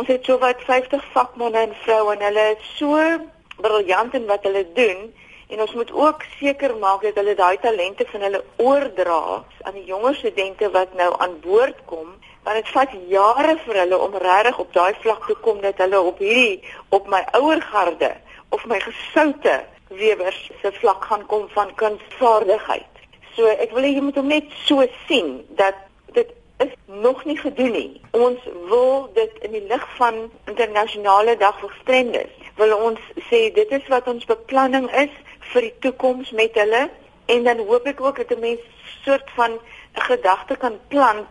Ons het so wat 50 vakmanne en vroue en hulle is so briljant in wat hulle doen en ons moet ook seker maak dat hulle daai talente van hulle oordra aan die jonger studente wat nou aan boord kom want dit vat jare vir hulle om regtig op daai vlak te kom dat hulle op hierdie op my ouer garde of my gesoute wewers se vlak gaan kom van kunsvaardigheid. So ek wil jy moet hom net so sien dat dit nog nie gedoen nie. Ons wil dit in die lig van internasionale dag vir gestremdes. Wil ons sê dit is wat ons beplanning is vir die toekoms met hulle en dan hoop ek ook dat 'n mens soort van 'n gedagte kan plant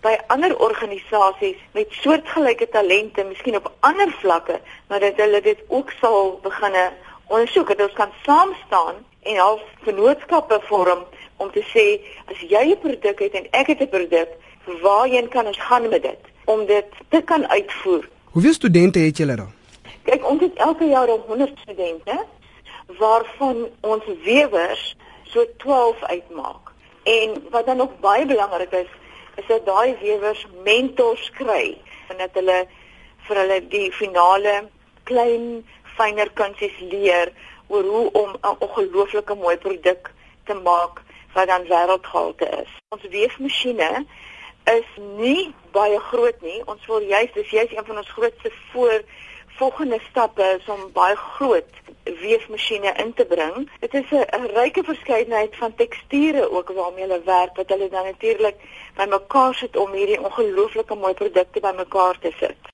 by ander organisasies met soortgelyke talente, miskien op ander vlakke, maar dat hulle dit ook sal begine ondersoek dat ons kan saam staan en half vennootskappe vorm om te sê as jy 'n produk het en ek het 'n produk, waarheen kan ons gaan met dit om dit te kan uitvoer? Hoeveel studente het julle dan? Kyk, ons het elke jaar 100 studente waarvan ons wewers so 12 uitmaak. En wat dan ook baie belangrik is, is dat daai wewers mentors kry en dat hulle vir hulle die finale klein fyner kunsies leer oor hoe om 'n ongelooflike mooi produk te maak wat dan wêreldgehalte is. Ons weefmasjiene is nie baie groot nie. Ons wil juist dis juist een van ons grootste voor volgende stappe is om baie groot weefmasjiene in te bring. Dit is 'n ryke verskeidenheid van teksture ook waarmee hulle werk wat hulle dan natuurlik bymekaar sit om hierdie ongelooflike mooi produkte bymekaar te sit.